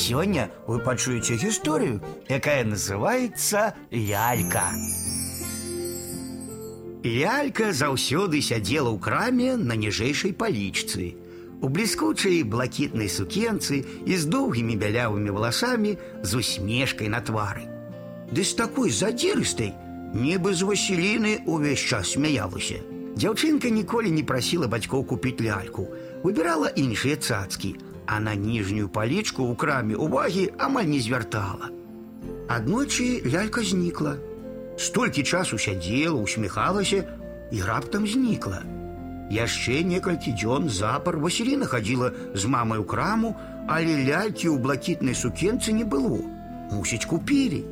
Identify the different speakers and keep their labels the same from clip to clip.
Speaker 1: Сегодня вы пачуеце историю, якая называется лялька. Лялька заўсёды сядзела ў краме на ніжэйшай палічцы. У бліскучай блакітнай сукенцы і з доўгімі бялявымі валасамі з усмешкай на твары. Ды з такой задзірыстай, нібы з Васіліны ўвесь час смяялася. Дзяўчынка ніколі не прасіла бацькоў купіць ляльку, выбірала іншыя цацкі, а на ніжнюю палічку ў краме увагі амаль не звяртала. Аднойчы лялька знікла. Столькі часу сядзела, усміхалася і раптам знікла. Яшчэ некалькі дзён запар Васіліна хадзіла з мамай у краму, але лялькі ў блакітнай сукенцы не было. Мусіць, купілі.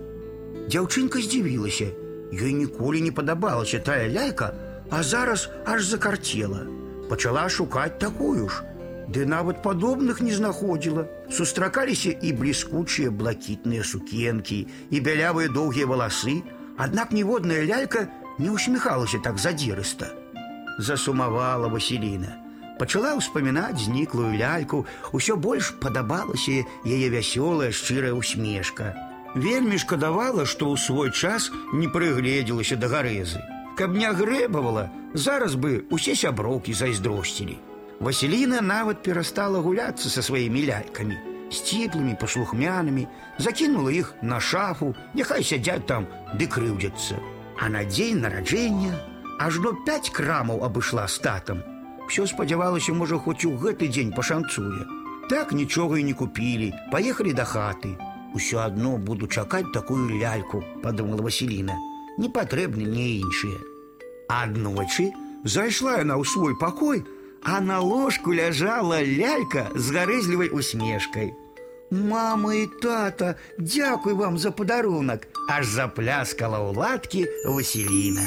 Speaker 1: Дзяўчынка здзівілася. Ёй ніколі не падабалася тая лялька, а зараз аж закарцела. Пачала шукаць такую ж. Ды нават падобных не знаходзіла. Сустракаліся і бліскучыя блакітныя сукенкі, і бялявыя доўгія валасы, аднак ніводная лялька не усміхалася так задзірыста засумавала Васіліна. Пачала ўспамінаць зніклую ляльку, усё больш падабалася яе вясёлая шчырая усмешка. Вельмі шкадавала, што ў свой час не прыгледзелася да гарэзы. Каб не грэбавала, зараз бы усе сяброўкі зайздросцілі. Васіліна нават перастала гуляцца са сваімі лялькамі, сціплымі паслухмянымі, закінула іх на шафу, няхай сядзяць там ды крыўдзяцца. А на дзень нараджэння ажно пять крамаў абышла статам. Всё спадзявалася, можа, хоць у гэты дзень пашанцуе. Так нічога і не купілі, паехалі да хаты. Усё адно буду чакаць такую ляльку, падумала Васіліна. Не патрэбны мне іншыя. Аднойчы зайшла яна ў свой пакой, а на ложку ляжала лялька з гарэзлівай усмешкай. Мама і тата, дзякуй вам за падарунак, аж запляскала ў ладкі Васіліна.